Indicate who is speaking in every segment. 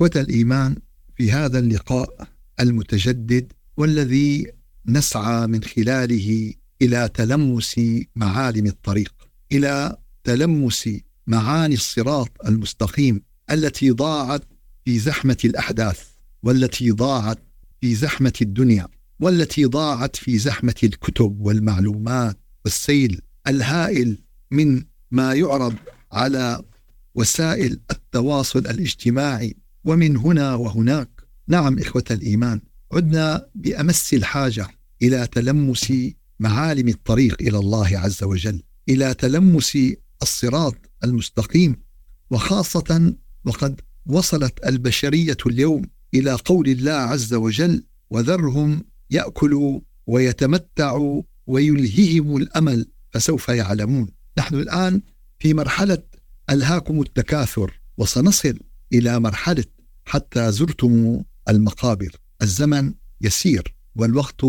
Speaker 1: إخوة الإيمان في هذا اللقاء المتجدد والذي نسعى من خلاله إلى تلمس معالم الطريق إلى تلمس معاني الصراط المستقيم التي ضاعت في زحمة الأحداث والتي ضاعت في زحمة الدنيا والتي ضاعت في زحمة الكتب والمعلومات والسيل الهائل من ما يعرض على وسائل التواصل الاجتماعي ومن هنا وهناك. نعم إخوة الإيمان عدنا بأمس الحاجة إلى تلمس معالم الطريق إلى الله عز وجل إلى تلمس الصراط المستقيم وخاصة وقد وصلت البشرية اليوم إلى قول الله عز وجل وذرهم يأكلوا ويتمتعوا ويلهيهم الأمل فسوف يعلمون نحن الآن في مرحلة ألهاكم التكاثر وسنصل إلى مرحلة حتى زرتم المقابر. الزمن يسير والوقت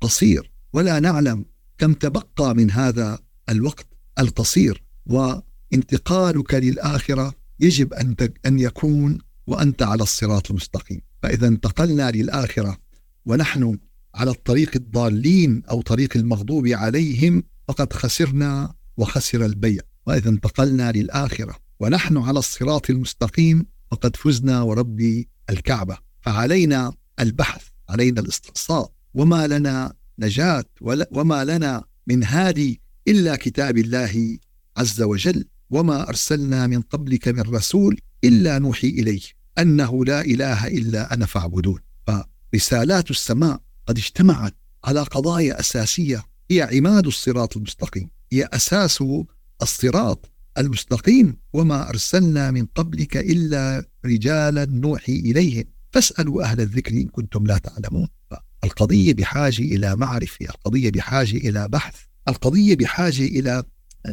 Speaker 1: قصير ولا نعلم كم تبقى من هذا الوقت القصير. وانتقالك للآخرة يجب أن أن يكون وأنت على الصراط المستقيم. فإذا انتقلنا للآخرة ونحن على الطريق الضالين أو طريق المغضوب عليهم فقد خسرنا وخسر البيع. وإذا انتقلنا للآخرة ونحن على الصراط المستقيم فقد فزنا وربي الكعبة فعلينا البحث علينا الاستقصاء وما لنا نجاة وما لنا من هادي إلا كتاب الله عز وجل وما أرسلنا من قبلك من رسول إلا نوحي إليه أنه لا إله إلا أنا فاعبدون. فرسالات السماء قد اجتمعت على قضايا أساسية هي عماد الصراط المستقيم هي أساس الصراط. المستقيم وما أرسلنا من قبلك إلا رجالا نوحي إليهم. فاسألوا أهل الذكر إن كنتم لا تعلمون. القضية بحاجة إلى معرفة القضية بحاجة إلى بحث القضية بحاجة إلى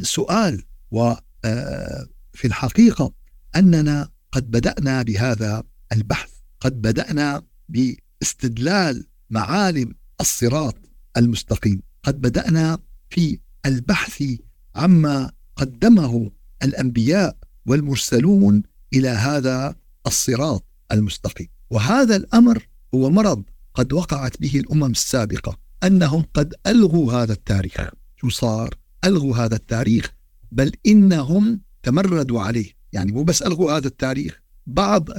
Speaker 1: سؤال. وفي آه، الحقيقة أننا قد بدأنا بهذا البحث قد بدأنا باستدلال معالم الصراط المستقيم قد بدأنا في البحث عما قدمه الأنبياء والمرسلون إلى هذا الصراط المستقيم. وهذا الأمر هو مرض قد وقعت به الأمم السابقة أنهم قد ألغوا هذا التاريخ. شو صار؟ ألغوا هذا التاريخ بل إنهم تمردوا عليه. يعني مو بس ألغوا هذا التاريخ بعض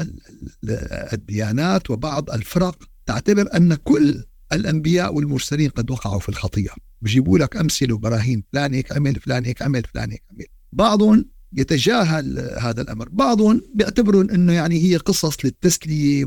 Speaker 1: الديانات وبعض الفرق تعتبر أن كل الأنبياء والمرسلين قد وقعوا في الخطيئة. بجيبوا لك أمثلة وبراهين فلان هيك عمل فلان هيك عمل فلان هيك عمل. بعضهم يتجاهل هذا الأمر بعضهم بيعتبرون إنه يعني هي قصص للتسلية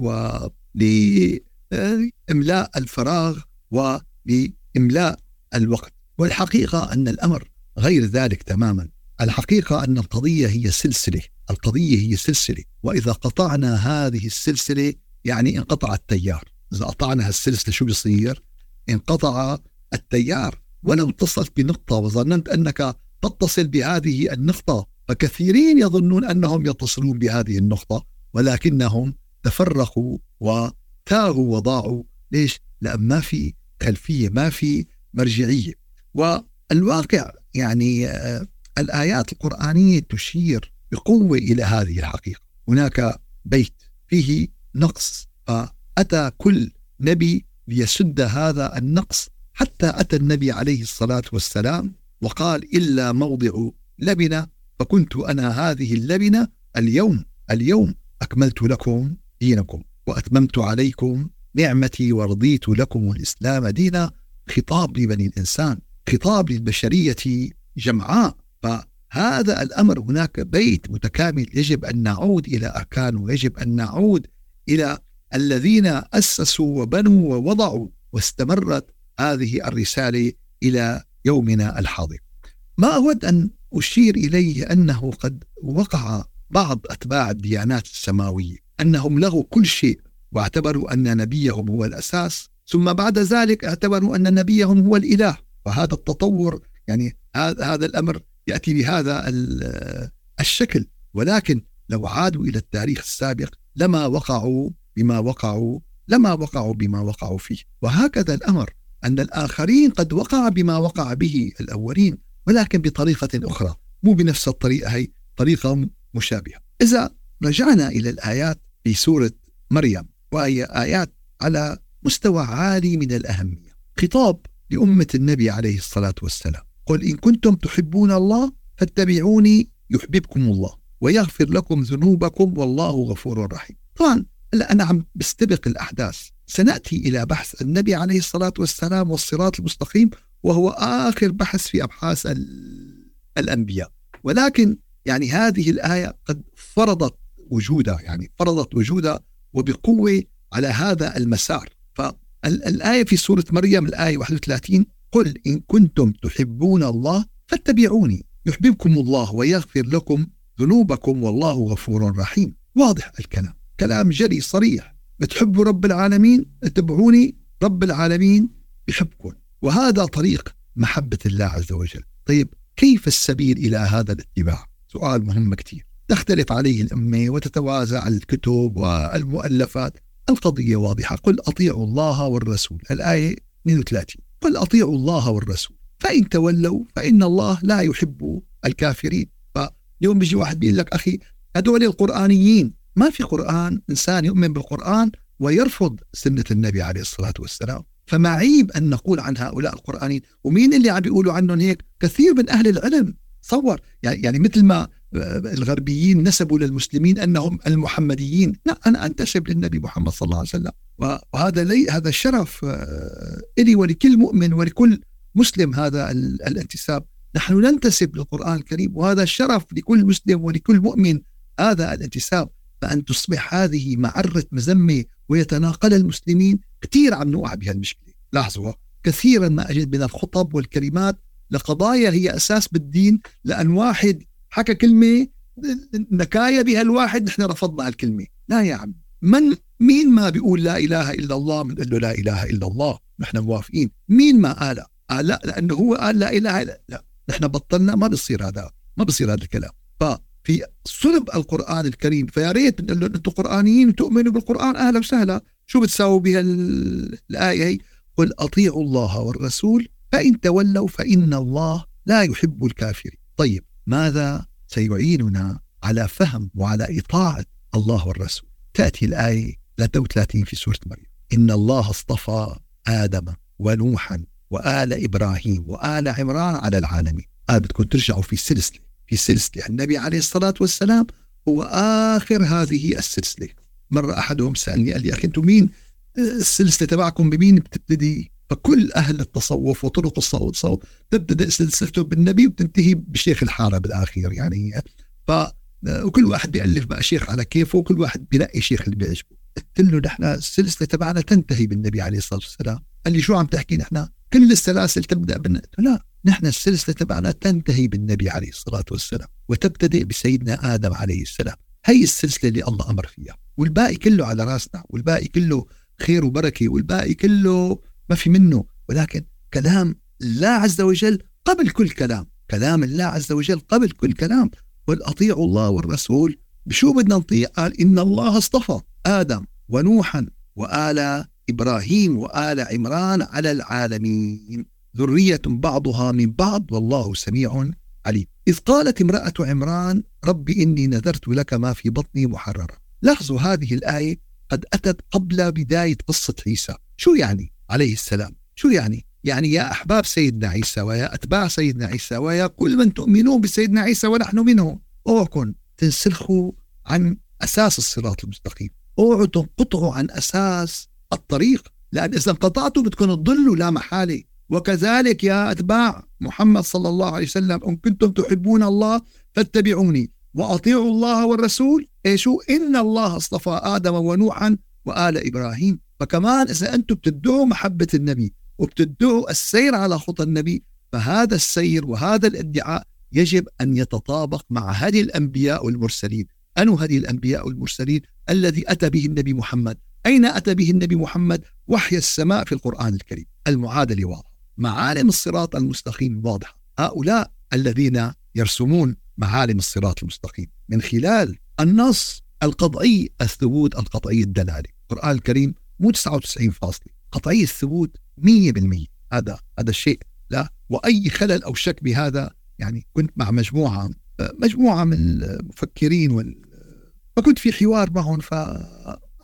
Speaker 1: ولاملاء الفراغ ولاملاء الوقت. والحقيقة أن الأمر غير ذلك تماما. الحقيقة أن القضية هي سلسلة القضية هي سلسلة. وإذا قطعنا هذه السلسلة يعني انقطع التيار. إذا قطعنا هالسلسلة شو بيصير؟ انقطع التيار. ولو اتصلت بنقطة وظننت أنك تتصل بهذه النقطة فكثيرين يظنون أنهم يتصلون بهذه النقطة ولكنهم تفرقوا وتاهوا وضاعوا. ليش؟ لأن ما في خلفية ما في مرجعية. والواقع يعني آه، الآيات القرآنية تشير بقوة إلى هذه الحقيقة. هناك بيت فيه نقص فأتى كل نبي ليسد هذا النقص حتى أتى النبي عليه الصلاة والسلام وقال إلا موضع لبنة فكنت أنا هذه اللبنة اليوم اليوم أكملت لكم دينكم وأتممت عليكم نعمتي ورضيت لكم الإسلام دينا. خطاب لبني الإنسان خطاب للبشرية جمعاء. فهذا الأمر هناك بيت متكامل يجب أن نعود إلى أركانه يجب أن نعود إلى الذين أسسوا وبنوا ووضعوا واستمرت هذه الرسالة إلى يومنا الحاضر. ما أود أن أشير إليه أنه قد وقع بعض أتباع الديانات السماوية أنهم لغوا كل شيء واعتبروا أن نبيهم هو الأساس ثم بعد ذلك اعتبروا أن نبيهم هو الإله. وهذا التطور يعني هذا الأمر يأتي بهذا الشكل. ولكن لو عادوا إلى التاريخ السابق لما وقعوا بما وقعوا لما وقعوا بما وقعوا فيه. وهكذا الأمر. أن الآخرين قد وقع بما وقع به الأولين ولكن بطريقة أخرى مو بنفس الطريقة هي طريقة مشابهة. إذا رجعنا إلى الآيات في سورة مريم وهي آيات على مستوى عالي من الأهمية. خطاب لأمة النبي عليه الصلاة والسلام. قل إن كنتم تحبون الله فاتبعوني يحببكم الله ويغفر لكم ذنوبكم والله غفور رحيم. طبعا أنا عم بستبق الأحداث. سنأتي إلى بحث النبي عليه الصلاة والسلام والصراط المستقيم وهو آخر بحث في أبحاث الأنبياء. ولكن يعني هذه الآية قد فرضت وجودها يعني فرضت وجودها وبقوة على هذا المسار. فالآية في سورة مريم الآية 31 قل إن كنتم تحبون الله فاتبعوني يحببكم الله ويغفر لكم ذنوبكم والله غفور رحيم. واضح الكلام. كلام جري صريح. بتحبوا رب العالمين؟ اتبعوني رب العالمين بحبكم. وهذا طريق محبة الله عز وجل. طيب كيف السبيل إلى هذا الاتباع؟ سؤال مهم كثير تختلف عليه الأمة وتتوازع الكتب والمؤلفات. القضية واضحة. قل أطيعوا الله والرسول. الآية 32 قل أطيعوا الله والرسول. فإن تولوا فإن الله لا يحب الكافرين. فاليوم بيجي واحد بيقول لك أخي هدول القرآنيين ما في قرآن إنسان يؤمن بالقرآن ويرفض سنة النبي عليه الصلاة والسلام. فمعيب أن نقول عن هؤلاء القرآنيين ومين اللي عم بيقولوا عنهم هيك؟ كثير من أهل العلم. تصور يعني, يعني مثل ما الغربيين نسبوا للمسلمين أنهم المحمديين، لا أنا أنتسب للنبي محمد صلى الله عليه وسلم، وهذا لي هذا الشرف آه، إلي ولكل مؤمن ولكل مسلم هذا الانتساب، نحن ننتسب للقرآن الكريم وهذا الشرف لكل مسلم ولكل مؤمن هذا الانتساب، فأن تصبح هذه معرة مذمة ويتناقل المسلمين كثير عم نوقع بهالمشكلة، لاحظوا كثيرا ما أجد من الخطب والكلمات لقضايا هي أساس بالدين لأن واحد حكى كلمة نكاية بها الواحد نحن رفضنا الكلمة لا يا عم من مين ما بيقول لا إله إلا الله بنقول له لا إله إلا الله؟ نحن موافقين. مين ما قال قال لا لأنه هو قال لا إله الا لا نحن بطلنا ما بصير هذا ما بصير هذا الكلام. ففي صلب القرآن الكريم فيا ريت بنقول له أنتم قرآنيين تؤمنوا بالقرآن أهلا وسهلا. شو بتساووا بها الآية هي؟ قل أطيعوا الله والرسول فإن تولوا فإن الله لا يحب الكافرين. طيب ماذا سيعيننا على فهم وعلى إطاعة الله والرسول؟ تأتي الآية 33 في سورة مريم. إن الله اصطفى آدم ونوحا وآل إبراهيم وآل عمران على العالمين. آه بدكم ترجعوا في سلسلة. في سلسلة. النبي عليه الصلاة والسلام هو آخر هذه السلسلة. مرة أحدهم سألني قال لي أخي أنتم مين؟ السلسلة تبعكم بمين؟ بتبتدي فكل أهل التصوف وطرق الصوت تبدأ سلسلته بالنبي وتنتهي بشيخ الحارة بالآخر يعني. ف وكل واحد بيألف بقى شيخ على كيفه وكل واحد بينقي شيخ اللي بيعجبه. قلت له نحن السلسلة تبعنا تنتهي بالنبي عليه الصلاة والسلام. قال لي شو عم تحكي نحن؟ كل السلاسل تبدأ بالنبي لا. نحن السلسلة تبعنا تنتهي بالنبي عليه الصلاة والسلام وتبتدئ بسيدنا آدم عليه السلام. هي السلسلة اللي الله أمر فيها. والباقي كله على راسنا والباقي كله خير وبركة والباقي كله ما في منه. ولكن كلام الله عز وجل قبل كل كلام. كلام الله عز وجل قبل كل كلام. قل أطيعوا الله والرسول. بشو بدنا نطيع؟ قال إن الله اصطفى آدم ونوحا وآل إبراهيم وآل عمران على العالمين. ذرية بعضها من بعض والله سميع عليم. إذ قالت امرأة عمران رب إني نذرت لك ما في بطني محررا. لاحظوا هذه الآية قد أتت قبل بداية قصة عيسى. شو يعني عليه السلام؟ شو يعني؟ يعني يا أحباب سيدنا عيسى ويا أتباع سيدنا عيسى ويا كل من تؤمنون بسيدنا عيسى ونحن منه. اوعكم تنسلخوا عن أساس الصراط المستقيم. أوعوا تنقطعوا عن أساس الطريق. لأن إذا انقطعتوا بدكم تضلوا لا محالة. وكذلك يا أتباع محمد صلى الله عليه وسلم إن كنتم تحبون الله فاتبعوني وأطيعوا الله والرسول. إيشو إن الله اصطفى آدم ونوحا وآل إبراهيم. فكمان إذا أنتم بتدعوا محبة النبي وبتدعوا السير على خطى النبي فهذا السير وهذا الادعاء يجب أن يتطابق مع هدي الأنبياء والمرسلين. أنو هدي الأنبياء والمرسلين؟ الذي أتى به النبي محمد. أين أتى به النبي محمد؟ وحي السماء في القرآن الكريم. المعادلة واضحة. معالم الصراط المستقيم. واضحة هؤلاء الذين يرسمون معالم الصراط المستقيم. من خلال النص القطعي الثبوت القطعي الدلالة القرآن الكريم مو 99 فاصلة. قطعي الثبوت 100% هذا هذا الشيء. لا وأي خلل أو شك بهذا يعني كنت مع مجموعة مجموعة من المفكرين فكنت في حوار معهم ف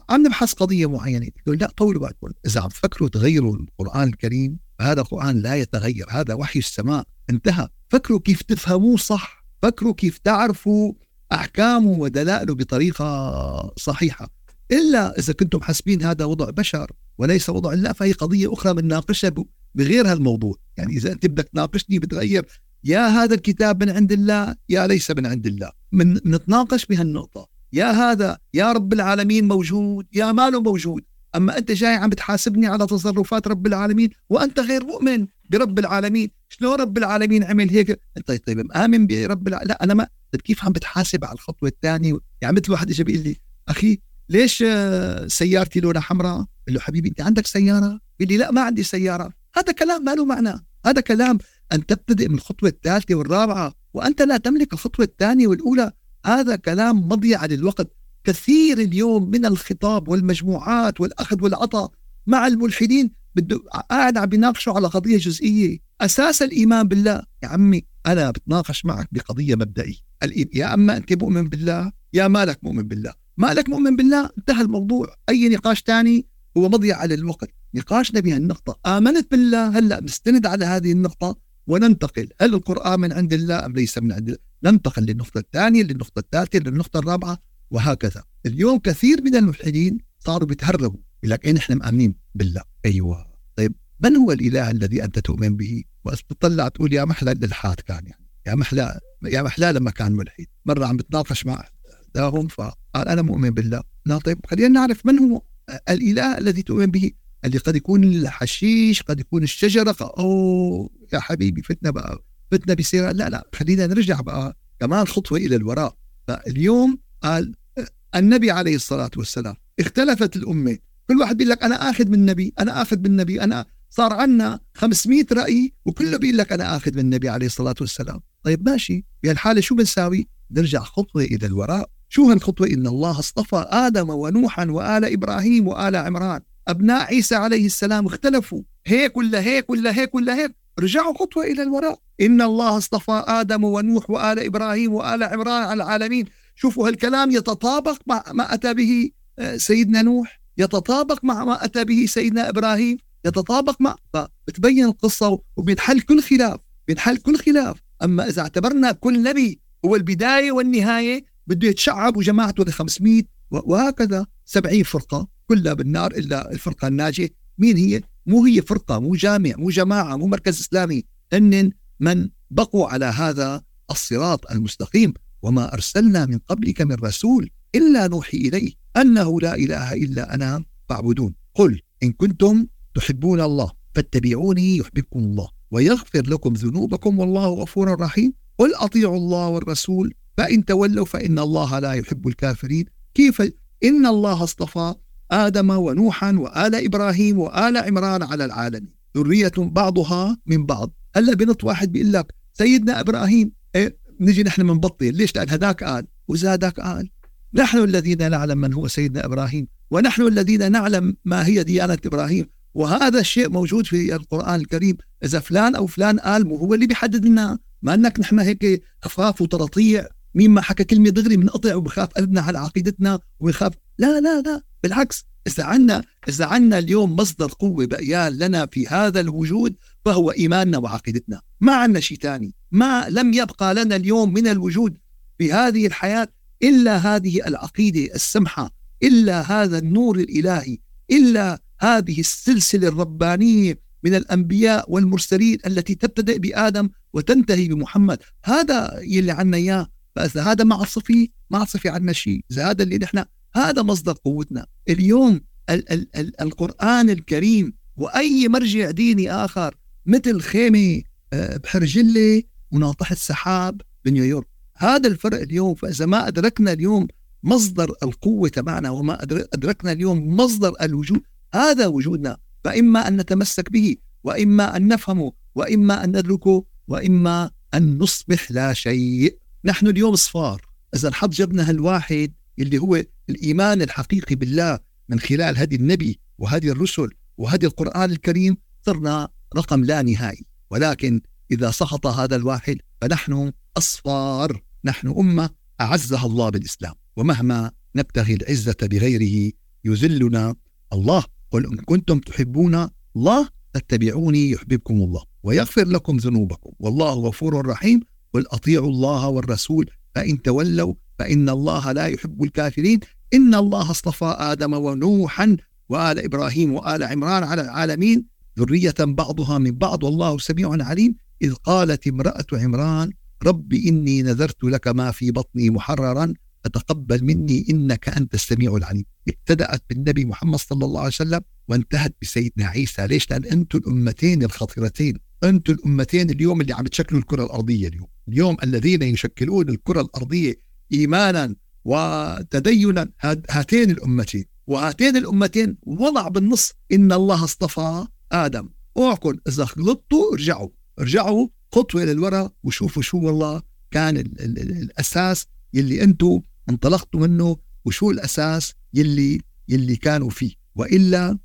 Speaker 1: عم نبحث قضية معينة. قلت لا طولوا بالكم إذا عم تفكروا تغيروا القرآن الكريم فهذا القران لا يتغير هذا وحي السماء. انتهى. فكروا كيف تفهموه صح. فكروا كيف تعرفوا أحكامه ودلائله بطريقة صحيحة. إلا إذا كنتم حاسبين هذا وضع بشر وليس وضع الله فهي قضية أخرى بنناقشها بغير هالموضوع. يعني إذا أنت بدك تناقشني بتغير. يا هذا الكتاب من عند الله يا ليس من عند الله. من نتناقش بهالنقطة. يا هذا يا رب العالمين موجود يا ماله موجود. أما أنت جاي عم بتحاسبني على تصرفات رب العالمين وأنت غير مؤمن برب العالمين. شلون رب العالمين عمل هيك؟ انت طيب آمن برب العالمين لا أنا ما طيب كيف عم بتحاسب على الخطوة الثانية؟ يعني مثل واحد اجى بيقول لي أخي ليش آه، سيارتي لونها حمراء؟ قال له حبيبي أنت عندك سيارة؟ قال لي لا ما عندي سيارة، هذا كلام ما له معنى، هذا كلام ان تبتدئ من الخطوة الثالثة والرابعة وأنت لا تملك الخطوة الثانية والأولى، هذا كلام مضيعه للوقت، كثير اليوم من الخطاب والمجموعات والأخذ والعطاء مع الملحدين بده قاعد عم بيناقشوا على قضية جزئية، أساس الإيمان بالله، يا عمي أنا بتناقش معك بقضية مبدئية، يا أما أنت مؤمن بالله يا مالك مؤمن بالله، ما لك مؤمن بالله؟ انتهى الموضوع. أي نقاش ثاني هو مضيع على الوقت. نقاشنا بهالنقطة آمنت بالله؟ هلأ نستند على هذه النقطة وننتقل. هل القرآن من عند الله أم ليس من عند الله؟ ننتقل للنقطة الثانية للنقطة الثالثة للنقطة الرابعة. وهكذا. اليوم كثير من الملحدين صاروا بيتهربوا. يقول لك إيه نحن مآمنين بالله. أيوة. طيب من هو الإله الذي أنت تؤمن به؟ تطلع تقول يا محلى الإلحاد كان يعني. يا محلى يا محلى لما كان ملحد. مرة عم بتناقش مع إحداهم فقال أنا مؤمن بالله. لا طيب خلينا نعرف من هو الإله الذي تؤمن به؟ اللي قد يكون الحشيش قد يكون الشجرة. أوه يا حبيبي فتنا بقى. فتنا بسيرة لا لا خلينا نرجع بقى كمان خطوة إلى الوراء. فاليوم قال النبي عليه الصلاة والسلام. اختلفت الأمة. كل واحد بيقول لك أنا آخذ من النبي أنا آخذ من النبي أنا صار عندنا 500 رأي وكله بيقول لك أنا آخذ من النبي عليه الصلاة والسلام. طيب ماشي. بهالحالة شو بنساوي؟ نرجع خطوة إلى الوراء. شو هالخطوة؟ إن الله اصطفى آدم ونوحا وآل إبراهيم وآل عمران. أبناء عيسى عليه السلام اختلفوا. هيك ولا هيك ولا هيك ولا هيك. رجعوا خطوة إلى الوراء. إن الله اصطفى آدم ونوح وآل إبراهيم وآل عمران على العالمين. شوفوا هالكلام يتطابق مع ما أتى به آه، سيدنا نوح يتطابق مع ما أتى به سيدنا إبراهيم يتطابق مع بتبين القصة وبينحل كل خلاف بينحل كل خلاف. أما إذا اعتبرنا كل نبي هو البداية والنهاية بده يتشعب وجماعته ل 500 وهكذا 70 فرقة كلها بالنار إلا الفرقة الناجية. مين هي؟ مو هي فرقة مو جامع مو جماعة مو مركز إسلامي. هن من بقوا على هذا الصراط المستقيم. وما أرسلنا من قبلك من رسول إلا نوحي إليه أنه لا إله إلا أنا فاعبدون. قل إن كنتم تحبون الله فاتبعوني يحببكم الله ويغفر لكم ذنوبكم والله غفور رحيم. قل أطيعوا الله والرسول فإن تولوا فإن الله لا يحب الكافرين. كيف إن الله اصطفى آدم ونوحا وآل إبراهيم وآل عمران على العالمين. ذرية بعضها من بعض. هلا بنط واحد بيقول لك سيدنا إبراهيم إيه؟ نجي نحن بنبطل ليش؟ لأن هذاك قال وزادك قال. نحن الذين نعلم من هو سيدنا إبراهيم ونحن الذين نعلم ما هي ديانة إبراهيم. وهذا الشيء موجود في القرآن الكريم. إذا فلان أو فلان قال هو اللي بيحدد لنا. ما أنك نحن هيك خفاف وترطيع. مين ما حكى كلمة دغري بنقطع وبخاف قلبنا على عقيدتنا ويخاف لا لا لا. بالعكس إذا عنا إذا عنا اليوم مصدر قوة بقيان لنا في هذا الوجود فهو إيماننا وعقيدتنا. ما عنا شيء ثاني. ما لم يبقى لنا اليوم من الوجود في هذه الحياة إلا هذه العقيدة السمحة إلا هذا النور الإلهي إلا هذه السلسلة الربانية من الأنبياء والمرسلين التي تبتدئ بآدم وتنتهي بمحمد. هذا يلي عنا إياه. فإذا هذا ما عصفي ما عصفي عنا شيء. إذا هذا اللي نحن هذا مصدر قوتنا. اليوم ال ال ال القرآن الكريم وأي مرجع ديني آخر مثل خيمة آه، بحرجلة وناطحة سحاب بنيويورك. هذا الفرق اليوم فإذا ما أدركنا اليوم مصدر القوة تبعنا وما أدركنا اليوم مصدر الوجود هذا وجودنا. فإما أن نتمسك به وإما أن نفهمه وإما أن ندركه وإما أن نصبح لا شيء. نحن اليوم صفار. إذا نحط جبنا هالواحد اللي هو الإيمان الحقيقي بالله من خلال هدي النبي وهدي الرسل وهدي القرآن الكريم صرنا رقم لا نهائي. ولكن إذا سقط هذا الواحد فنحن أصفار نحن أمة أعزها الله بالإسلام. ومهما نبتغي العزة بغيره يذلنا الله. قل إن كنتم تحبون الله فاتبعوني يحببكم الله ويغفر لكم ذنوبكم. والله غفور رحيم. قل أطيعوا الله والرسول فإن تولوا فإن الله لا يحب الكافرين. إن الله اصطفى آدم ونوحا وآل إبراهيم وآل عمران على العالمين. ذرية بعضها من بعض. والله سميع عليم. إذ قالت امرأة عمران رب إني نذرت لك ما في بطني محررا فتقبل مني إنك أنت السميع العليم. ابتدأت بالنبي محمد صلى الله عليه وسلم وانتهت بسيدنا عيسى. ليش؟ لأن أنتم الأمتين الخطيرتين. أنتم الأمتين اليوم اللي عم تشكلوا الكرة الأرضية اليوم. اليوم الذين يشكلون الكرة الأرضية إيمانا وتدينا هاتين الأمتين. وهاتين الأمتين وضع بالنص إن الله اصطفى آدم. اوعكم إذا غلطتوا ارجعوا. ارجعوا خطوة للوراء وشوفوا شو والله كان ال ال ال الأساس يلي أنتم انطلقتوا منه وشو الأساس يلي يلي كانوا فيه. وإلا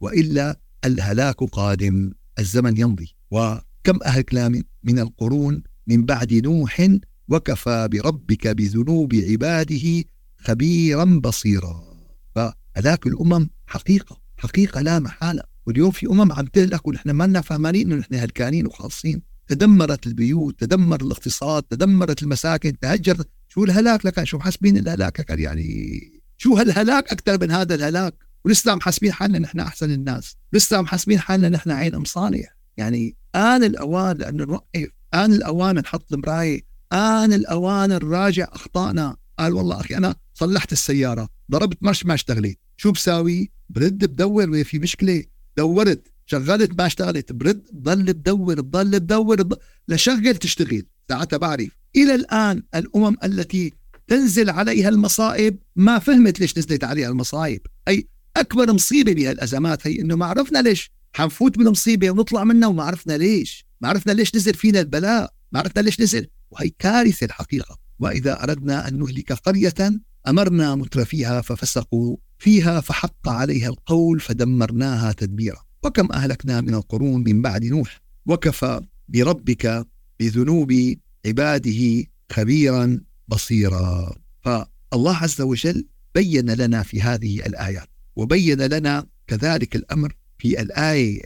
Speaker 1: وإلا الهلاك قادم الزمن يمضي. وكم أهلكنا من القرون من بعد نوح وكفى بربك بذنوب عباده خبيرا بصيرا. فهلاك الأمم حقيقة حقيقة لا محالة. واليوم في أمم عم تهلك ونحن ما لنا فهمانين إنه نحن هلكانين وخالصين. تدمرت البيوت تدمر الاقتصاد تدمرت المساكن تهجرت شو الهلاك؟ لك شو محاسبين الهلاك يعني. شو هالهلاك أكثر من هذا الهلاك؟ ولسه محاسبين حالنا نحن أحسن الناس. لسه محاسبين حالنا نحن عين مصانع يعني آن الأوان لأنه نوقف آن الأوان نحط المراية. آن الأوان نراجع أخطائنا. قال والله أخي أنا صلحت السيارة ضربت مرش ما اشتغلت. شو بساوي؟ برد بدور في مشكلة. دورت شغلت ما اشتغلت. برد ضل بدور بضل بدور لشغل تشتغل. ساعتها بعرف. إلى الآن الأمم التي تنزل عليها المصائب ما فهمت ليش نزلت عليها المصائب. أي أكبر مصيبة بهالأزمات هي إنه ما عرفنا ليش. حنفوت بالمصيبة ونطلع منها وما عرفنا ليش. ما عرفنا ليش نزل فينا البلاء. ما عرفنا ليش نزل. وهي كارثة الحقيقة. وإذا أردنا أن نهلك قرية أمرنا مترفيها ففسقوا فيها فحق عليها القول فدمرناها تدميرا وكم أهلكنا من القرون من بعد نوح. وكفى بربك بذنوب عباده خبيرا بصيرا. فالله عز وجل بين لنا في هذه الآيات. وبين لنا كذلك الأمر في الآية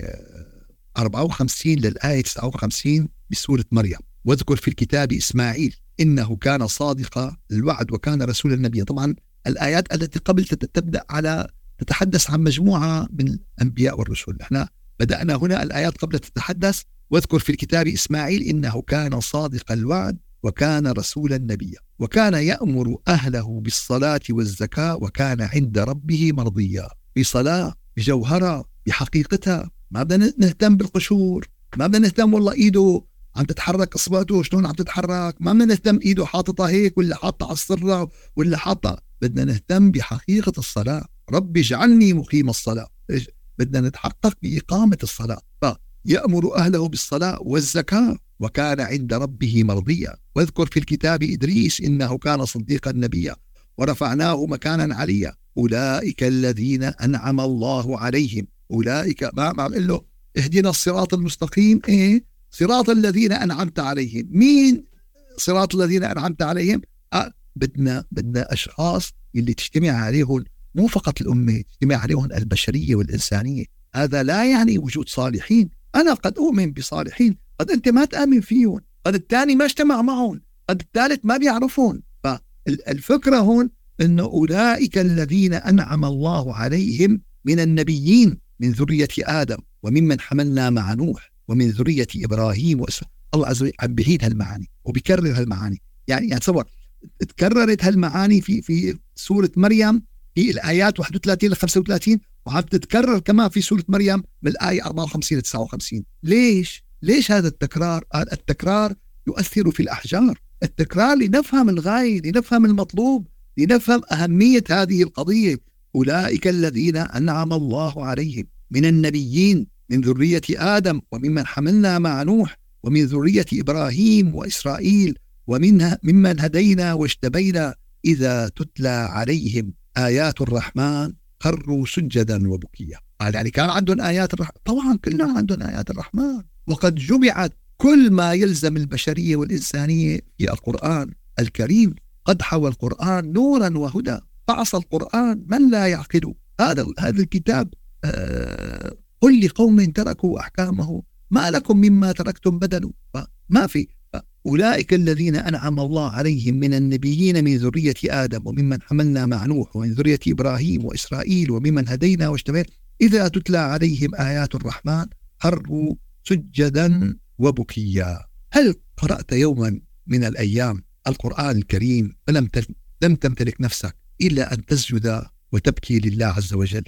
Speaker 1: 54 للآية 59 بسورة مريم. واذكر في الكتاب إسماعيل إنه كان صادق الوعد وكان رسول النبي. طبعا الآيات التي قبل تبدأ على تتحدث عن مجموعة من الأنبياء والرسل. إحنا بدأنا هنا الآيات قبل تتحدث. واذكر في الكتاب إسماعيل إنه كان صادق الوعد وكان رسولا نبيا. وكان يأمر أهله بالصلاة والزكاة وكان عند ربه مرضيا. بصلاة بجوهرة بحقيقتها ما بدنا نهتم بالقشور. ما بدنا نهتم والله إيده عم تتحرك اصبعته شلون عم تتحرك. ما بدنا نهتم إيده حاططها هيك ولا حاطه على السرة ولا حاطه بدنا نهتم بحقيقة الصلاة. ربي اجعلني مقيم الصلاة. بدنا نتحقق بإقامة الصلاة. فيامر أهله بالصلاة والزكاة وكان عند ربه مرضيا. واذكر في الكتاب إدريس إنه كان صديقا نبيا ورفعناه مكانا عليا. أولئك الذين أنعم الله عليهم. أولئك ما ما له اهدنا الصراط المستقيم. إيه؟ صراط الذين أنعمت عليهم. مين صراط الذين أنعمت عليهم؟ بدنا بدنا أشخاص اللي تجتمع عليهم مو فقط الأمة تجتمع عليهم البشرية والإنسانية. هذا لا يعني وجود صالحين. أنا قد أؤمن بصالحين قد أنت ما تآمن فيهم قد الثاني ما اجتمع معهم قد الثالث ما بيعرفون فالفكرة هون إنه أولئك الذين أنعم الله عليهم من النبيين من ذرية آدم وممن حملنا مع نوح ومن ذرية إبراهيم وإسرائيل الله عز وجل عم بيعيد هالمعاني وبيكرر هالمعاني. يعني يعني تصور تكررت هالمعاني في في سورة مريم في الآيات 31 ل 35 وعم تتكرر كمان في سورة مريم من الايه 54 ل 59 ليش؟ ليش هذا التكرار؟ التكرار يؤثر في الأحجار التكرار لنفهم الغاية لنفهم المطلوب لنفهم أهمية هذه القضية أولئك الذين أنعم الله عليهم من النبيين من ذرية آدم وممن حملنا مع نوح ومن ذرية إبراهيم وإسرائيل ومنها ممن هدينا واجتبينا إذا تتلى عليهم آيات الرحمن خروا سجدا وبكيا. قال يعني كان عندهم آيات الرحمن طبعا كلنا عندهم آيات الرحمن. وقد جمعت كل ما يلزم البشرية والإنسانية في القرآن الكريم. قد حوى القرآن نورا وهدى. فعصى القرآن من لا يعقل هذا هذا الكتاب آه قل لقوم تركوا أحكامه. ما لكم مما تركتم بدلوا ما في أولئك الذين أنعم الله عليهم من النبيين من ذرية آدم وممن حملنا مع نوح ومن ذرية إبراهيم وإسرائيل وممن هدينا واجتبينا. إذا تتلى عليهم آيات الرحمن خروا سجدا وبكيا. هل قرأت يوما من الأيام القرآن الكريم فلم لم تمتلك نفسك إلا أن تسجد وتبكي لله عز وجل؟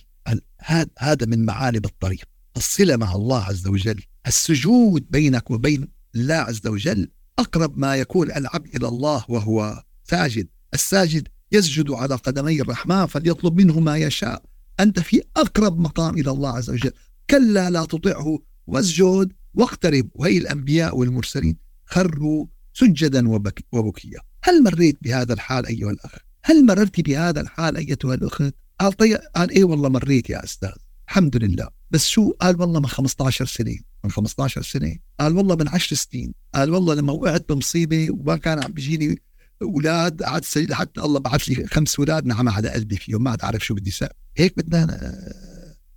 Speaker 1: هذا من معالم الطريق. الصلة مع الله عز وجل السجود بينك وبين الله عز وجل أقرب ما يكون العبد إلى الله وهو ساجد. الساجد يسجد على قدمي الرحمن فليطلب منه ما يشاء. أنت في أقرب مقام إلى الله عز وجل. كلا لا تطعه واسجد واقترب. وهي الأنبياء والمرسلين. خروا سجدا وبكيا. هل مريت بهذا الحال أيها الأخ؟ هل مررت بهذا الحال أيتها الأخت؟ قال طيب قال إيه والله مريت يا أستاذ؟ الحمد لله. بس شو؟ قال والله من 15 سنة من 15 سنة. قال والله من 10 سنين. قال والله لما وقعت بمصيبة وما كان عم بيجيني أولاد قعدت حتى الله بعث لي خمس أولاد نعم على قلبي فيهم ما عاد اعرف شو بدي سأ هيك بدنا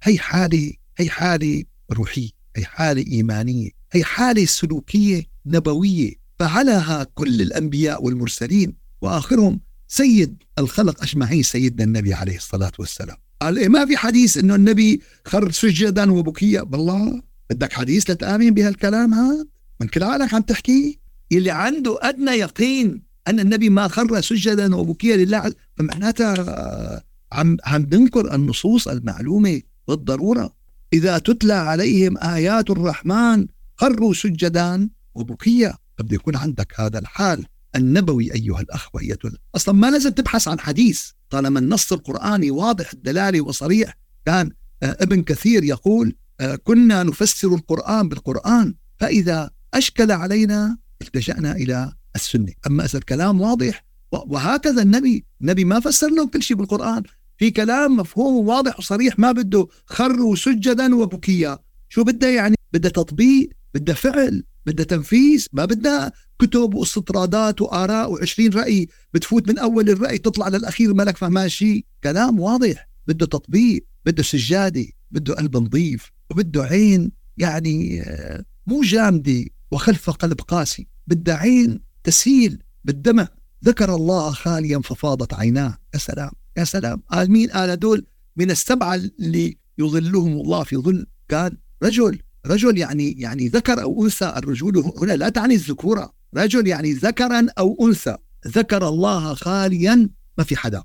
Speaker 1: هي حالة هي حالة روحية هي حالة إيمانية هي حالة سلوكية نبوية. فعلها كل الأنبياء والمرسلين وآخرهم سيد الخلق أجمعين سيدنا النبي عليه الصلاة والسلام. قال إيه ما في حديث إنه النبي خر سجدا وبكيا بالله بدك حديث لتآمن بهالكلام هذا؟ من كل عقلك عم تحكي؟ اللي عنده أدنى يقين أن النبي ما خر سجدا وبكيا لله. فمعناتها عم عم بنكر النصوص المعلومة بالضرورة. إذا تتلى عليهم آيات الرحمن خروا سجدا وبكيا فبده يكون عندك هذا الحال. النبوي أيها الأخ وأيتها أصلا ما لازم تبحث عن حديث. طالما النص القرآني واضح الدلالة وصريح كان آه، ابن كثير يقول آه، كنا نفسر القرآن بالقرآن فإذا أشكل علينا التجأنا إلى السنة. أما إذا الكلام واضح وهكذا النبي. النبي ما فسر لهم كل شيء بالقرآن. في كلام مفهوم واضح وصريح ما بده خروا سجدا وبكيا شو بده يعني؟ بده تطبيق بده فعل. بدها تنفيذ ما بدها كتب واستطرادات وآراء و20 رأي. بتفوت من أول الرأي تطلع للأخير مالك فهمان شيء كلام واضح. بده تطبيق بده سجادة بده قلب نظيف وبده عين يعني آه، مو جامدة وخلف قلب قاسي. بدها عين تسيل بالدمع. ذكر الله خاليا ففاضت عيناه. يا سلام يا سلام. قال مين قال هدول من السبعة اللي يظلهم الله في ظل. قال رجل رجل يعني يعني ذكر أو أنثى الرجول هنا لا تعني الذكوره رجل يعني ذكرا أو أنثى. ذكر الله خاليا ما في حدا.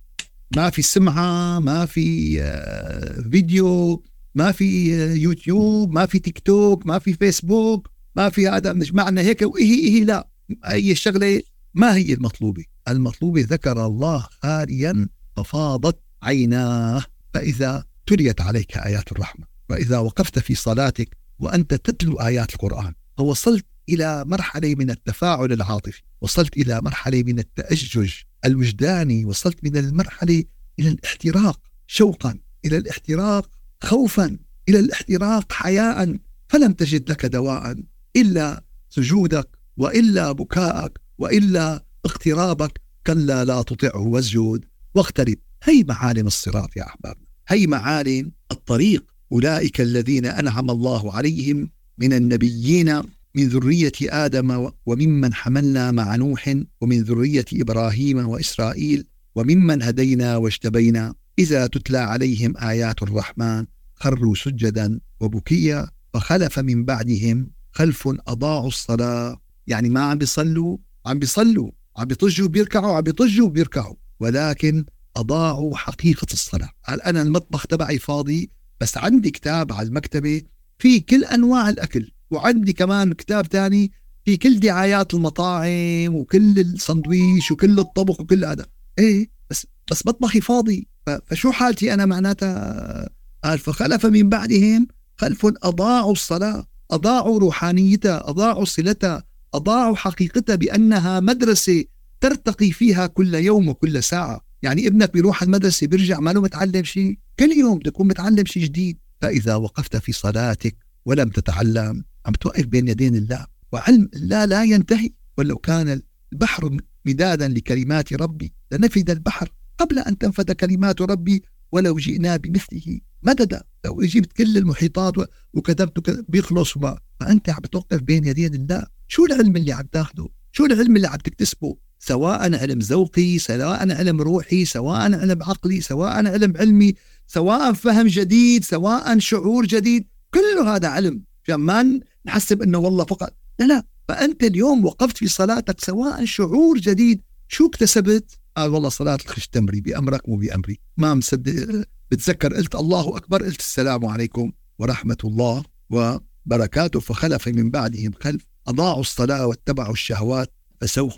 Speaker 1: ما في سمعة ما في آه، فيديو ما في آه، يوتيوب ما في تيك توك ما في فيسبوك ما في هذا. مش معنى هيك؟ وإيه إيه لا. أي شغلة ما هي المطلوبة؟ المطلوبة ذكر الله خاليا ففاضت عيناه. فإذا تليت عليك آيات الرحمة وإذا وقفت في صلاتك وأنت تتلو آيات القرآن. فوصلت إلى مرحلة من التفاعل العاطفي وصلت إلى مرحلة من التأجج الوجداني وصلت من المرحلة إلى الاحتراق شوقا إلى الاحتراق خوفا إلى الاحتراق حياء. فلم تجد لك دواء إلا سجودك وإلا بكاءك وإلا اقترابك. كلا لا تطعه واسجد واقترب. هي معالم الصراط يا أحبابنا. هي معالم الطريق أولئك الذين أنعم الله عليهم من النبيين من ذرية آدم وممن حملنا مع نوح ومن ذرية إبراهيم وإسرائيل وممن هدينا واجتبينا إذا تتلى عليهم آيات الرحمن. خروا سجدا وبكيا فخلف من بعدهم خلف أضاعوا الصلاة. يعني ما عم بيصلوا؟ عم بيصلوا. عم بيطجوا بيركعوا عم بيطجوا بيركعوا. ولكن أضاعوا حقيقة الصلاة. قال أنا المطبخ تبعي فاضي؟ بس عندي كتاب على المكتبة في كل أنواع الأكل وعندي كمان كتاب تاني في كل دعايات المطاعم وكل السندويش وكل الطبخ وكل هذا. إيه بس بس مطبخي فاضي. فشو حالتي أنا معناتها؟ قال فخلف من بعدهم خلف أضاعوا الصلاة أضاعوا روحانيتها أضاعوا صلتها أضاعوا حقيقتها بأنها مدرسة ترتقي فيها كل يوم وكل ساعة. يعني ابنك بيروح المدرسة بيرجع ما له متعلم شيء. كل يوم تكون متعلم شيء جديد. فإذا وقفت في صلاتك ولم تتعلم عم توقف بين يدين الله. وعلم الله لا ينتهي. ولو كان البحر مدادا لكلمات ربي لنفد البحر قبل أن تنفد كلمات ربي ولو جئنا بمثله مددا. لو جبت كل المحيطات وكتبت بيخلص ما. فأنت عم بتوقف بين يدين الله. شو العلم اللي عم تاخده؟ شو العلم اللي عم تكتسبه؟ سواء علم ذوقي سواء علم روحي سواء علم عقلي سواء علم علمي سواء فهم جديد سواء شعور جديد كل هذا علم. عشان ما نحسب إنه والله فقط. لا لا. فأنت اليوم وقفت في صلاتك سواء شعور جديد شو اكتسبت؟ قال والله صلاة الخشتمري بأمرك مو بأمري. ما مصدق. بتذكر قلت الله أكبر قلت السلام عليكم ورحمة الله وبركاته. فخلف من بعدهم خلف أضاعوا الصلاة واتبعوا الشهوات فسوف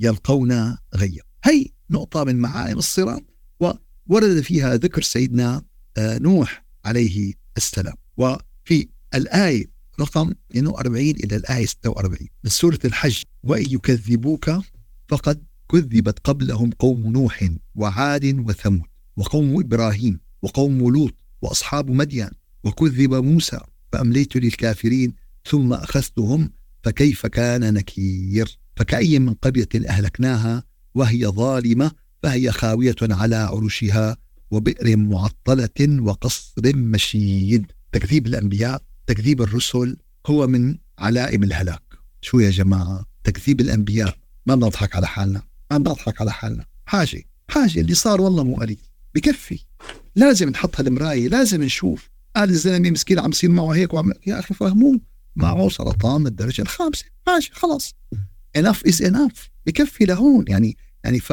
Speaker 1: يلقون غيا. هي نقطة من معالم الصراط وورد فيها ذكر سيدنا آه، نوح عليه السلام. وفي الآية رقم 42 إلى الآية 46 من سورة الحج وإن يكذبوك فقد كذبت قبلهم قوم نوح وعاد وثمود وقوم إبراهيم وقوم لوط وأصحاب مدين وكذب موسى فأمليت للكافرين ثم أخذتهم فكيف كان نكير؟ فكأي من قرية أهلكناها وهي ظالمة فهي خاوية على عروشها وبئر معطلة وقصر مشيد. تكذيب الأنبياء تكذيب الرسل هو من علائم الهلاك. شو يا جماعة؟ تكذيب الأنبياء. ما بنضحك على حالنا. ما بنضحك على حالنا. حاجة حاجة اللي صار والله مو قليل. بكفي. لازم نحط هالمراية لازم نشوف. قال الزلمة مسكين عم يصير معه هيك وعم يا أخي فهموه. معه سرطان الدرجة الخامسة. ماشي خلاص. Enough is enough. بكفي لهون يعني يعني ف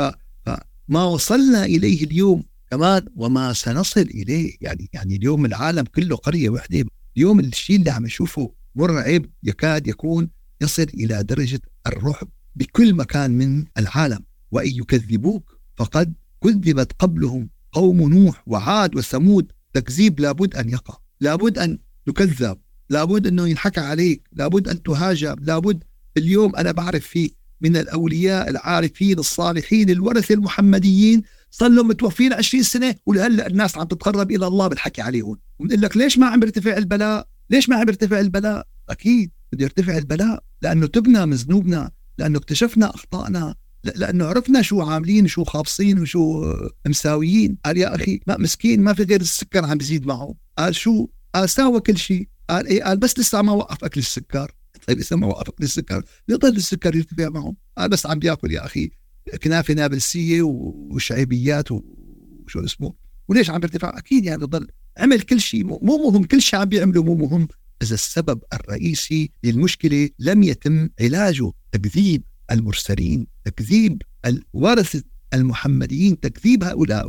Speaker 1: ما وصلنا إليه اليوم كمان وما سنصل إليه. يعني يعني اليوم العالم كله قرية وحدة اليوم الشيء اللي عم نشوفه مرعب يكاد يكون يصل إلى درجة الرعب بكل مكان من العالم. وإن يكذبوك فقد كذبت قبلهم قوم نوح وعاد وثمود. تكذيب لابد أن يقع. لابد أن تكذب. لابد أنه ينحكى عليك. لابد أن تهاجم. لابد اليوم أنا بعرف في من الأولياء العارفين الصالحين الورثة المحمديين صار لهم متوفين 20 سنة ولهلا الناس عم تتقرب إلى الله بالحكي عليهم. وبنقول لك ليش ما عم يرتفع البلاء؟ ليش ما عم يرتفع البلاء؟ أكيد بده يرتفع البلاء لأنه تبنى من ذنوبنا لأنه اكتشفنا أخطائنا لأنه عرفنا شو عاملين وشو خابصين وشو مساويين. قال يا أخي ما مسكين ما في غير السكر عم بيزيد معه. قال شو؟ قال ساوى كل شيء. قال إيه؟ قال بس لسه ما وقف أكل السكر. طيب لسه ما وقف اكل السكر بيضل السكر يرتفع معه قال بس عم بيأكل يا أخي كنافة نابلسية وشعيبيات وشو اسمه. وليش عم بيرتفع؟ أكيد يعني بضل عمل كل شيء. مو مهم كل شيء عم بيعمله مو مهم. إذا السبب الرئيسي للمشكلة لم يتم علاجه تكذيب المرسلين تكذيب الورثة المحمديين تكذيب هؤلاء.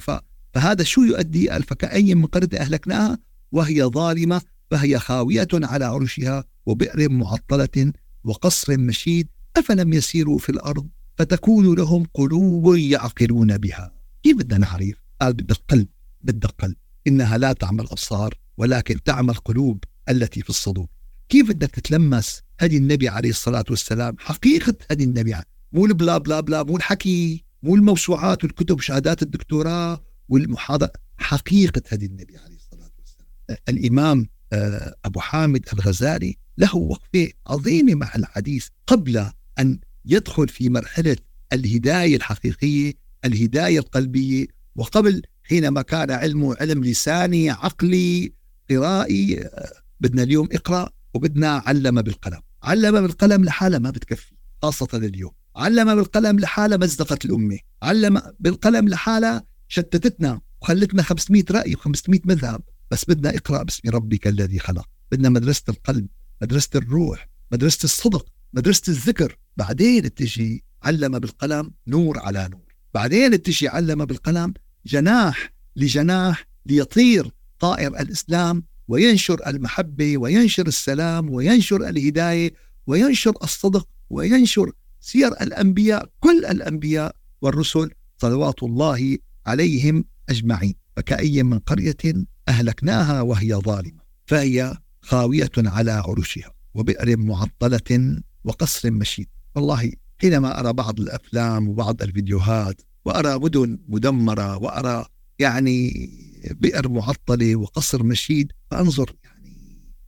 Speaker 1: فهذا شو يؤدي؟ فكأي من قرية أهلكناها وهي ظالمة فهي خاوية على عرشها. وبئر معطلة وقصر مشيد أفلم يسيروا في الأرض فتكون لهم قلوب يعقلون بها. كيف بدنا نعرف؟ قال بدك قلب بدك قلب إنها لا تعمل الأبصار ولكن تعمل قلوب التي في الصدور. كيف بدك تتلمس هدي النبي عليه الصلاة والسلام؟ حقيقة هدي النبي مو البلا بلا بلا مو الحكي مو الموسوعات والكتب وشهادات الدكتوراه والمحاضرة. حقيقة هدي النبي عليه الصلاة والسلام. الإمام آه، أبو حامد الغزالي له وقفة عظيمة مع الحديث قبل أن يدخل في مرحلة الهداية الحقيقية الهداية القلبية وقبل حينما كان علمه علم لساني عقلي قرائي آه، بدنا اليوم اقرأ وبدنا علم بالقلم. علم بالقلم لحالها ما بتكفي خاصة اليوم. علم بالقلم لحالها مزقت الأمة. علم بالقلم لحالها شتتتنا وخلتنا 500 رأي و500 مذهب. بس بدنا اقرأ باسم ربك الذي خلق. بدنا مدرسة القلب. مدرسة الروح مدرسة الصدق مدرسة الذكر. بعدين تجي علم بالقلم نور على نور. بعدين تجي علم بالقلم جناح لجناح ليطير طائر الإسلام وينشر المحبة وينشر السلام وينشر الهداية وينشر الصدق وينشر سير الأنبياء كل الأنبياء والرسل صلوات الله عليهم أجمعين. فكأي من قرية أهلكناها وهي ظالمة. فهي خاوية على عروشها وبئر معطلة وقصر مشيد. والله حينما أرى بعض الأفلام وبعض الفيديوهات وأرى مدن مدمرة وأرى يعني بئر معطلة وقصر مشيد فأنظر يعني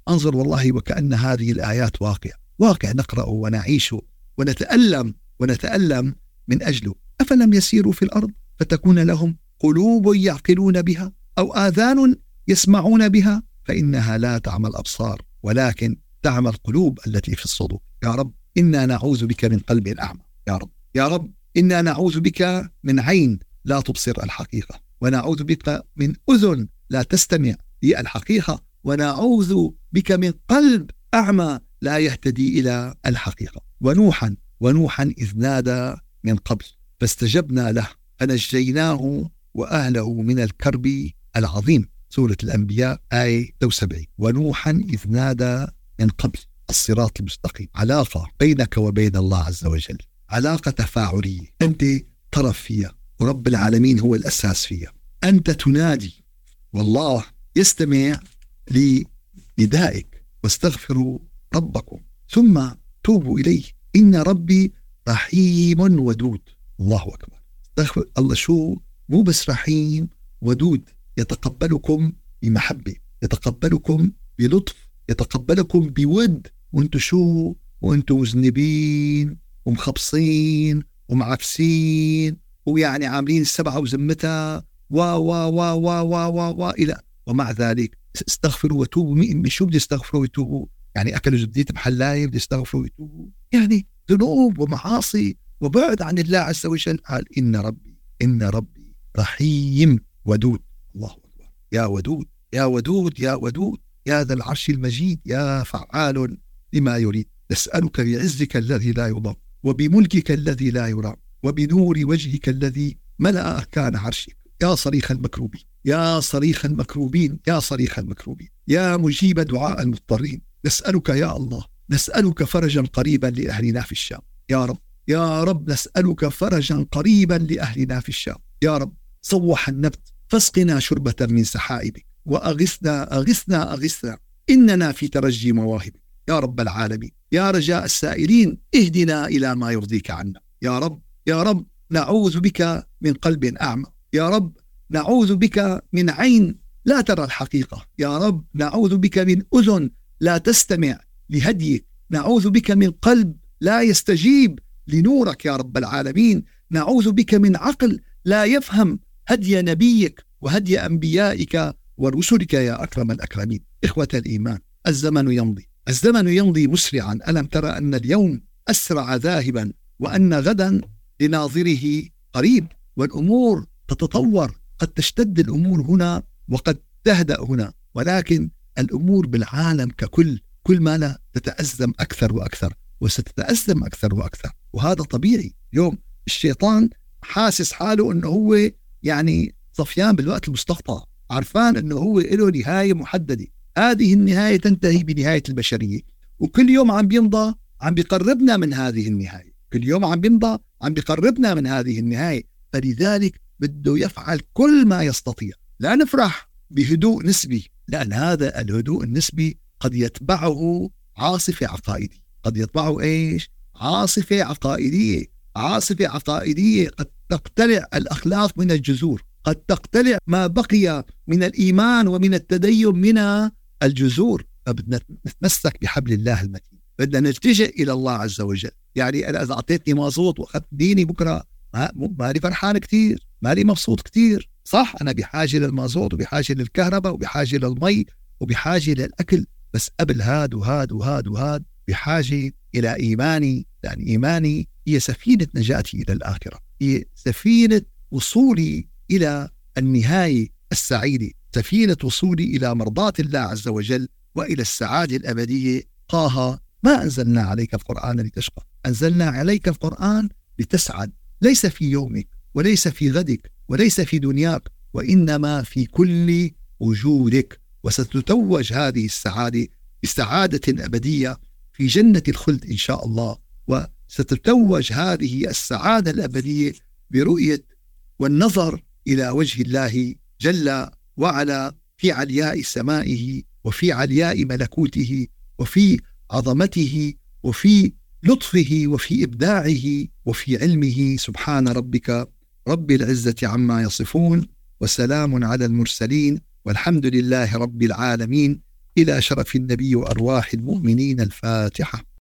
Speaker 1: أنظر والله وكأن هذه الآيات واقع واقع نقرأه ونعيشه ونتألم ونتألم من أجله. أفلم يسيروا في الأرض فتكون لهم قلوب يعقلون بها أو آذان يسمعون بها؟ فإنها لا تعمى الأبصار ولكن تعمى القلوب التي في الصدور. يا رب إنا نعوذ بك من قلب أعمى يا رب يا رب إنا نعوذ بك من عين لا تبصر الحقيقة ونعوذ بك من أذن لا تستمع للحقيقة ونعوذ بك من قلب أعمى لا يهتدي إلى الحقيقة. ونوحا ونوحا إذ نادى من قبل فاستجبنا له فنجيناه وأهله من الكرب العظيم. سورة الأنبياء آية 73 ونوحا إذ نادى من قبل الصراط المستقيم. علاقة بينك وبين الله عز وجل. علاقة تفاعلية. أنت طرف فيها. ورب العالمين هو الأساس فيها. أنت تنادي. والله يستمع لندائك. واستغفروا ربكم. ثم توبوا إليه. إن ربي رحيم ودود. الله أكبر. الله. شو؟ مو بس رحيم ودود. يتقبلكم بمحبة يتقبلكم بلطف يتقبلكم بود. وأنتم شو؟ وأنتم مذنبين ومخبصين ومعفسين ويعني عاملين السبعة وزمتها و و و و و و و إلى. ومع ذلك استغفروا وتوبوا. مين شو بدي استغفروا ويتوبوا؟ يعني أكلوا زبدية محلاية بدي استغفروا ويتوبوا؟ يعني ذنوب ومعاصي وبعد عن الله عز وجل. قال إن ربي إن ربي رحيم ودود. الله أكبر. يا ودود يا ودود يا ودود يا ذا العرش المجيد يا فعال لما يريد. نسألك بعزك الذي لا يضام وبملكك الذي لا يرام وبنور وجهك الذي ملأ أركان عرشك. يا صريخ المكروبين يا صريخ المكروبين يا صريخ المكروبين يا مجيب دعاء المضطرين. نسألك يا الله نسألك فرجا قريبا لأهلنا في الشام. يا رب يا رب نسألك فرجا قريبا لأهلنا في الشام. يا رب صوح النبت فاسقنا شربة من سحائبك وأغثنا أغثنا أغثنا. إننا في ترجي مواهبك. يا رب العالمين. يا رجاء السائلين اهدنا إلى ما يرضيك عنا. يا رب يا رب نعوذ بك من قلب أعمى. يا رب نعوذ بك من عين لا ترى الحقيقة. يا رب نعوذ بك من أذن لا تستمع لهديك. نعوذ بك من قلب لا يستجيب لنورك. يا رب العالمين نعوذ بك من عقل لا يفهم هدي نبيك وهدي أنبيائك ورسلك يا أكرم الأكرمين. إخوة الإيمان الزمن يمضي. الزمن يمضي مسرعا. ألم ترى أن اليوم أسرع ذاهبا وأن غدا لناظره قريب والأمور تتطور؟ قد تشتد الأمور هنا وقد تهدأ هنا ولكن الأمور بالعالم ككل كل ما لا تتأزم أكثر وأكثر وستتأزم أكثر وأكثر. وهذا طبيعي. اليوم الشيطان حاسس حاله أنه هو يعني صفيان بالوقت المستقطع عرفان أنه هو له نهاية محددة. هذه النهاية تنتهي بنهاية البشرية وكل يوم عم بيمضى عم بيقربنا من هذه النهاية. كل يوم عم بيمضى عم بيقربنا من هذه النهاية. فلذلك بده يفعل كل ما يستطيع. لا نفرح بهدوء نسبي لأن هذا الهدوء النسبي قد يتبعه عاصفة عقائدية. قد يتبعه إيش؟ عاصفة عقائدية. عاصفة عقائدية قد تقتلع الأخلاق من الجذور قد تقتلع ما بقي من الإيمان ومن التدين من الجذور. فبدنا نتمسك بحبل الله المتين. بدنا نلتجئ إلى الله عز وجل. يعني أنا إذا أعطيتني مازوت وأخذت ديني بكرة مالي فرحان كثير مالي مبسوط كثير صح أنا بحاجة للمازوت وبحاجة للكهرباء وبحاجة للمي وبحاجة للأكل بس قبل هاد وهاد وهاد وهاد بحاجة إلى إيماني. لأن إيماني هي سفينة نجاتي إلى الآخرة. هي سفينة وصولي إلى النهاية السعيدة. سفينة وصولي إلى مرضاة الله عز وجل وإلى السعادة الأبدية. طه ما أنزلنا عليك القرآن لتشقى. أنزلنا عليك القرآن لتسعد. ليس في يومك وليس في غدك وليس في دنياك وإنما في كل وجودك. وستتوج هذه السعادة بسعادة أبدية في جنة الخلد إن شاء الله. وستتوج هذه السعادة الأبدية برؤية والنظر إلى وجه الله جل وعلا في علياء سمائه وفي علياء ملكوته وفي عظمته وفي لطفه وفي إبداعه وفي علمه. سبحان ربك رب العزة عما يصفون وسلام على المرسلين والحمد لله رب العالمين. إلى شرف النبي وأرواح المؤمنين الفاتحة.